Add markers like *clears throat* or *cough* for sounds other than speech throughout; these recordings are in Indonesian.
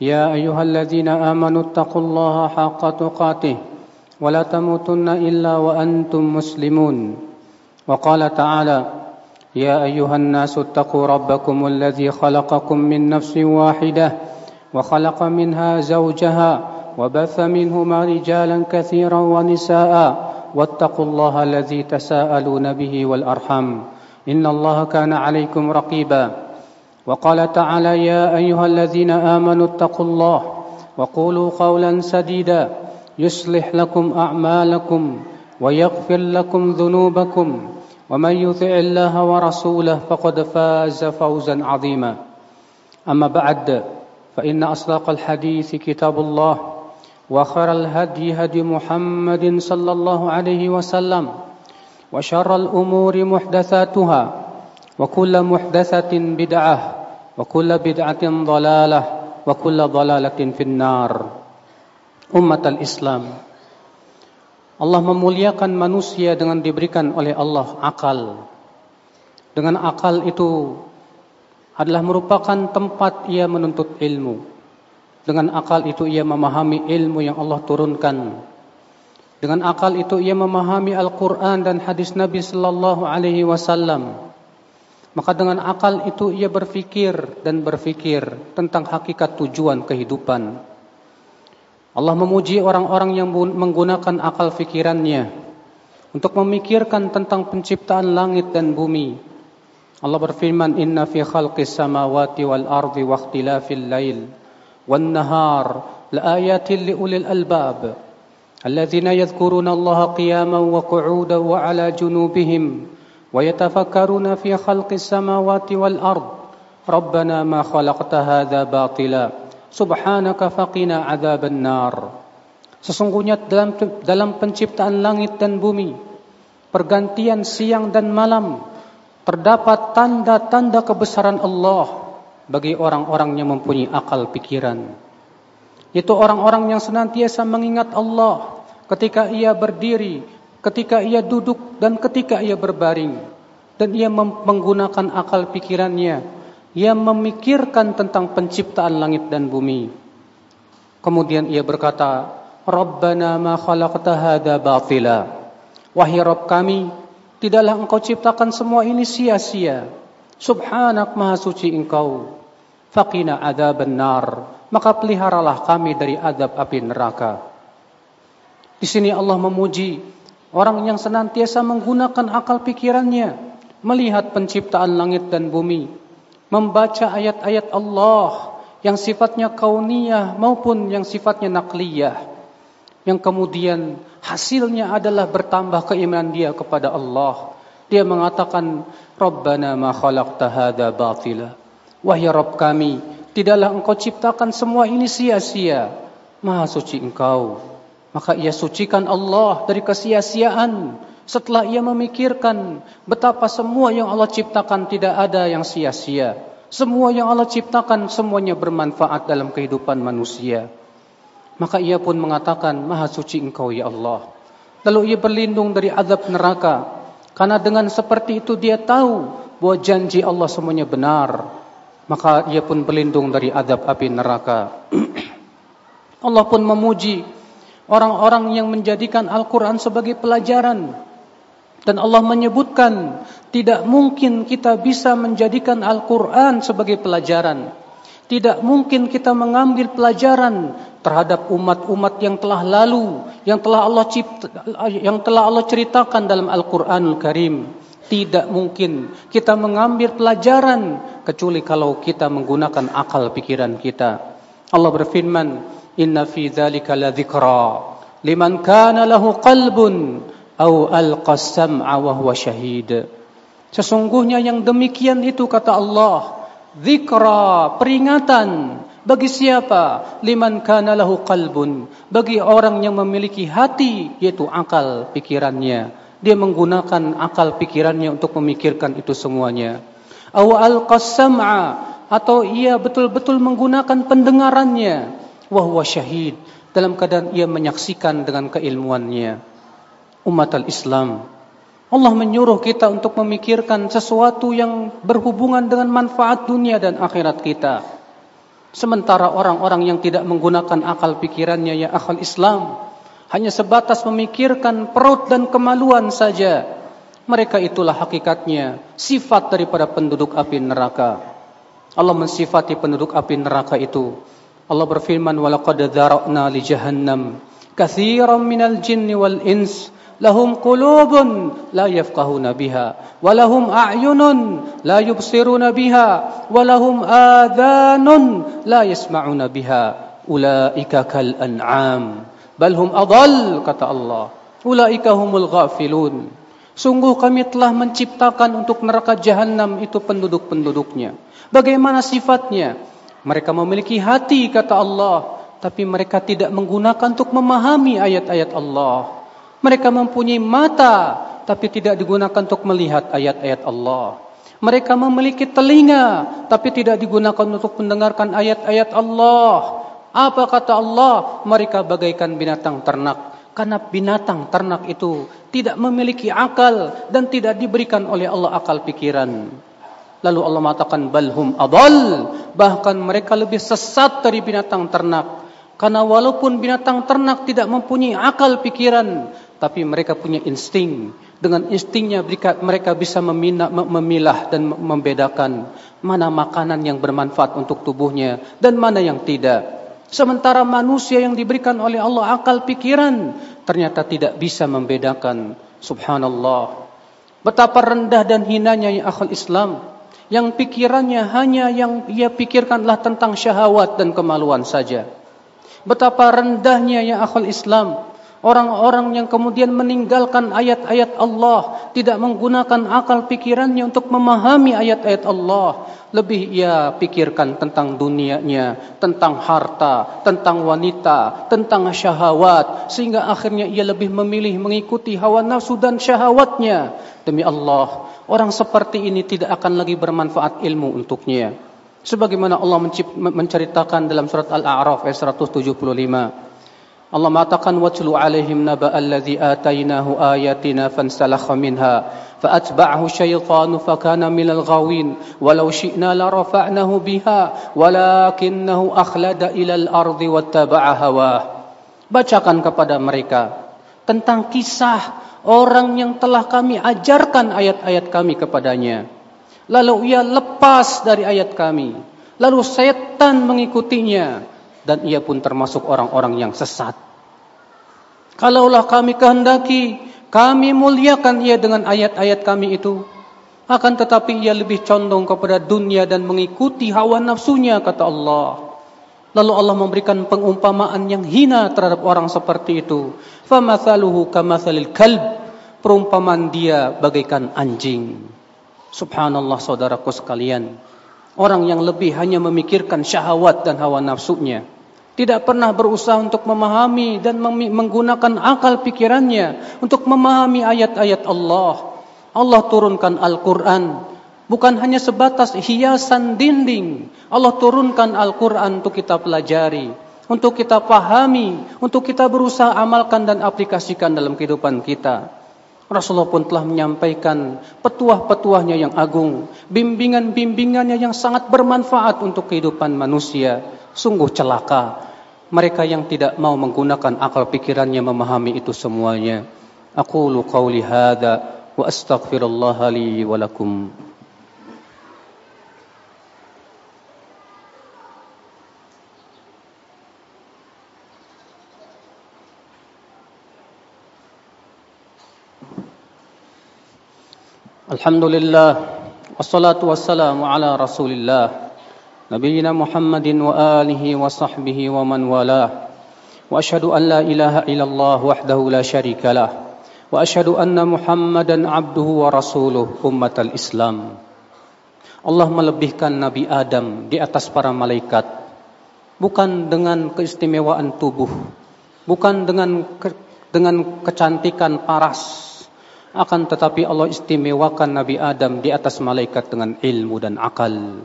يا أيها الذين آمنوا اتقوا الله حق تقاته ولا تموتن إلا وأنتم مسلمون. وقال تعالى يا أيها الناس اتقوا ربكم الذي خلقكم من نفس واحدة وخلق منها زوجها وبث منهما رجالا كثيرا ونساء واتقوا الله الذي تساءلون به والأرحم إن الله كان عليكم رقيبا. وقال تعالى يا أيها الذين آمنوا اتقوا الله وقولوا قولا سديدا يصلح لكم أعمالكم ويغفر لكم ذنوبكم ومن يطع الله ورسوله فقد فاز فوزا عظيما. أما بعد فإن أصدق الحديث كتاب الله وخير الهدي هدي محمد صلى الله عليه وسلم وشر الأمور محدثاتها وكل محدثة بدعة وكل بدعة ضلالة وكل ضلالة في النار أمة الإسلام Allah memuliakan manusia dengan diberikan oleh Allah akal. Dengan akal itu adalah merupakan tempat ia menuntut ilmu. Dengan akal itu ia memahami ilmu yang Allah turunkan. Dengan akal itu ia memahami Al-Quran dan hadis Nabi Sallallahu Alaihi Wasallam. Maka dengan akal itu ia berfikir dan berfikir tentang hakikat tujuan kehidupan. Allah memuji orang-orang yang menggunakan akal fikirannya untuk memikirkan tentang penciptaan langit dan bumi. Allah berfirman, "Inna fi khalqis samawati wal ardi wa ikhtilafil lail wan nahar laayatin liulil albab alladzina yadhkuruna Allah qiyaman wa qu'udan wa 'ala junubihim fi khalqis samawati wal ard. Rabbana ma khalaqta hadza batila." Subhanaka faqina adzaban nar. Sesungguhnya dalam dalam penciptaan langit dan bumi, pergantian siang dan malam, terdapat tanda-tanda kebesaran Allah bagi orang-orang yang mempunyai akal pikiran. Itu orang-orang yang senantiasa mengingat Allah ketika ia berdiri, ketika ia duduk dan ketika ia berbaring dan ia menggunakan akal pikirannya ia memikirkan tentang penciptaan langit dan bumi. Kemudian ia berkata, Rabbana ma khalaqta hadha batila. Wahai Rabb kami, tidaklah engkau ciptakan semua ini sia-sia. Subhanak maha suci engkau. Faqina adzaban nar. Maka peliharalah kami dari adab api neraka. Di sini Allah memuji orang yang senantiasa menggunakan akal pikirannya melihat penciptaan langit dan bumi membaca ayat-ayat Allah yang sifatnya kauniyah maupun yang sifatnya nakliyah. Yang kemudian hasilnya adalah bertambah keimanan dia kepada Allah. Dia mengatakan Rabbana ma khalaqta hadza batila. Wahai Rabb kami tidaklah engkau ciptakan semua ini sia-sia. Maha suci engkau maka ia sucikan Allah dari kesia-siaan setelah ia memikirkan betapa semua yang Allah ciptakan tidak ada yang sia-sia. Semua yang Allah ciptakan semuanya bermanfaat dalam kehidupan manusia. Maka ia pun mengatakan, Maha suci engkau ya Allah. Lalu ia berlindung dari azab neraka. Karena dengan seperti itu dia tahu bahwa janji Allah semuanya benar. Maka ia pun berlindung dari azab api neraka. *clears throat* Allah pun memuji orang-orang yang menjadikan Al-Quran sebagai pelajaran dan Allah menyebutkan tidak mungkin kita bisa menjadikan Al-Quran sebagai pelajaran. Tidak mungkin kita mengambil pelajaran terhadap umat-umat yang telah lalu, yang telah Allah cipta, yang telah Allah ceritakan dalam Al-Quranul Karim. Tidak mungkin kita mengambil pelajaran kecuali kalau kita menggunakan akal pikiran kita. Allah berfirman, "Inna fi dzalika ladzikra liman kana lahu qalbun au alqasam wa huwa syahid. Sesungguhnya yang demikian itu kata Allah, zikra, peringatan Bagi siapa? Liman kana lahu qalbun. Bagi orang yang memiliki hati, yaitu akal pikirannya. Dia menggunakan akal pikirannya untuk memikirkan itu semuanya. Aw alqasam'a atau ia betul-betul menggunakan pendengarannya. Wahwa syahid dalam keadaan ia menyaksikan dengan keilmuannya. Umat al-Islam, Allah menyuruh kita untuk memikirkan sesuatu yang berhubungan dengan manfaat dunia dan akhirat kita. Sementara orang-orang yang tidak menggunakan akal pikirannya ya akal Islam hanya sebatas memikirkan perut dan kemaluan saja. Mereka itulah hakikatnya sifat daripada penduduk api neraka. Allah mensifati penduduk api neraka itu. Allah berfirman walaqad dzara'na li jahannam katsiran minal jinni wal ins lahum qulubun la yafqahuna biha wa lahum a'yunun la yubsiruna biha wa lahum adhanun la yasma'una biha ulaika kal an'am bal hum adall kata Allah. Ulaika humul ghafilun. Sungguh kami telah menciptakan untuk neraka jahanam itu penduduk-penduduknya. Bagaimana sifatnya mereka memiliki hati kata Allah tapi mereka tidak menggunakan untuk memahami ayat-ayat Allah mereka mempunyai mata tapi tidak digunakan untuk melihat ayat-ayat Allah. Mereka memiliki telinga tapi tidak digunakan untuk mendengarkan ayat-ayat Allah. Apa kata Allah? Mereka bagaikan binatang ternak. Karena binatang ternak itu tidak memiliki akal dan tidak diberikan oleh Allah akal pikiran. Lalu Allah mengatakan balhum adal. Bahkan mereka lebih sesat dari binatang ternak. Karena walaupun binatang ternak tidak mempunyai akal pikiran, tapi mereka punya insting. Dengan instingnya mereka bisa memilah dan membedakan mana makanan yang bermanfaat untuk tubuhnya dan mana yang tidak. Sementara manusia yang diberikan oleh Allah akal pikiran ternyata tidak bisa membedakan. Subhanallah. Betapa rendah dan hinanya ya akal Islam yang pikirannya hanya yang ia pikirkanlah tentang syahwat dan kemaluan saja. Betapa rendahnya ya akal Islam Orang-orang yang kemudian meninggalkan ayat-ayat Allah, tidak menggunakan akal pikirannya untuk memahami ayat-ayat Allah, lebih ia pikirkan tentang dunianya, tentang harta, tentang wanita, tentang syahwat, sehingga akhirnya ia lebih memilih mengikuti hawa nafsu dan syahwatnya. Demi Allah, orang seperti ini tidak akan lagi bermanfaat ilmu untuknya. Sebagaimana Allah menceritakan dalam surat Al-A'raf ayat 175. Allah mengatakan watlu alaihim naba allazi atainahu ayatina fansalakha minha فأتبعه الشيطان فكان من الغاوين ولو شئنا لرفعناه بها ولكنه أخلد إلى الأرض واتبع هواه Bacakan kepada mereka tentang kisah orang yang telah kami ajarkan ayat-ayat kami kepadanya. Lalu ia lepas dari ayat kami. Lalu setan mengikutinya dan ia pun termasuk orang-orang yang sesat. Kalaulah kami kehendaki, kami muliakan ia dengan ayat-ayat kami itu. Akan tetapi ia lebih condong kepada dunia dan mengikuti hawa nafsunya, kata Allah. Lalu Allah memberikan pengumpamaan yang hina terhadap orang seperti itu. فَمَثَلُهُ كَمَثَلِ الْكَلْبِ Perumpamaan dia bagaikan anjing. Subhanallah saudaraku sekalian. Orang yang lebih hanya memikirkan syahwat dan hawa nafsunya tidak pernah berusaha untuk memahami dan menggunakan akal pikirannya untuk memahami ayat-ayat Allah. Allah turunkan Al-Quran bukan hanya sebatas hiasan dinding. Allah turunkan Al-Quran untuk kita pelajari, untuk kita pahami, untuk kita berusaha amalkan dan aplikasikan dalam kehidupan kita. Rasulullah pun telah menyampaikan petuah-petuahnya yang agung, bimbingan-bimbingannya yang sangat bermanfaat untuk kehidupan manusia. Sungguh celaka mereka yang tidak mau menggunakan akal pikirannya memahami itu semuanya. Aku lu qawli hadza wa astaghfirullah li wa lakum. Alhamdulillah wassalatu wassalamu ala Rasulillah نبينا محمد وآله وصحبه ومن والاه وأشهد أن لا إله إلا الله وحده لا شريك له وأشهد أن محمدا عبده ورسوله أمة الإسلام Allah melebihkan Nabi Adam di atas para malaikat bukan dengan keistimewaan tubuh bukan dengan ke, dengan kecantikan paras. Akan tetapi Allah istimewakan Nabi Adam di atas malaikat dengan ilmu dan akal.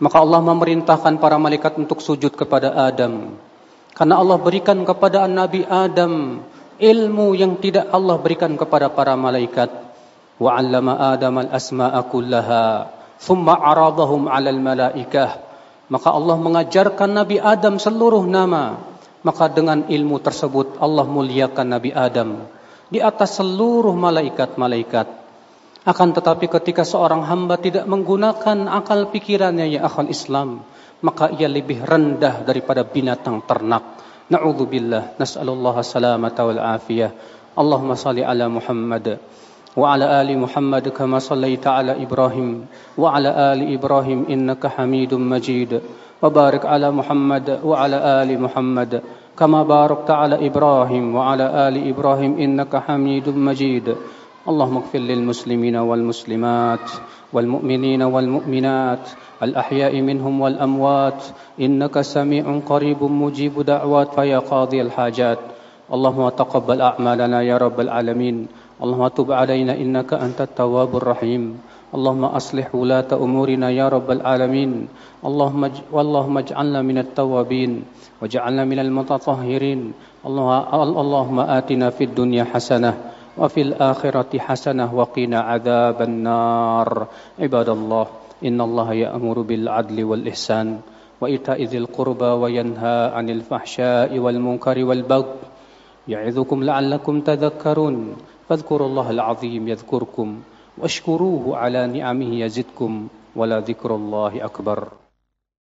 Maka Allah memerintahkan para malaikat untuk sujud kepada Adam. Karena Allah berikan kepada Nabi Adam ilmu yang tidak Allah berikan kepada para malaikat. Wa 'allama Adam al-asma'a kullaha, thumma 'aradahum 'alal malaikah. Maka Allah mengajarkan Nabi Adam seluruh nama. Maka dengan ilmu tersebut Allah muliakan Nabi Adam di atas seluruh malaikat-malaikat. Akan tetapi ketika seorang hamba tidak menggunakan akal pikirannya ya akal Islam, maka ia lebih rendah daripada binatang ternak. Na'udzubillah, nas'alullah salamata wal afiyah. Allahumma salli ala Muhammad wa ala ali Muhammad kama sallaita ala Ibrahim wa ala ali Ibrahim innaka Hamidum Majid. Wa barik ala Muhammad wa ala ali Muhammad kama barakta ala Ibrahim wa ala ali Ibrahim innaka Hamidum Majid. اللهم اغفر للمسلمين والمسلمات والمؤمنين والمؤمنات الأحياء منهم والأموات إنك سميع قريب مجيب دعوات فيا قاضي الحاجات اللهم تقبل أعمالنا يا رب العالمين اللهم تب علينا إنك أنت التواب الرحيم اللهم أصلح ولاة أمورنا يا رب العالمين اللهم واللهم اجعلنا من التوابين واجعلنا من المتطهرين اللهم آتنا في الدنيا حسنة وفي الآخرة حسنة وقنا عذاب النار. عباد الله إن الله يأمر بالعدل والإحسان وإيتاء ذي القربى وينهى عن الفحشاء والمنكر والبغي. يعظكم لعلكم تذكرون. فاذكروا الله العظيم يذكركم واشكروه على نعمه يزدكم. ولذكر الله أكبر.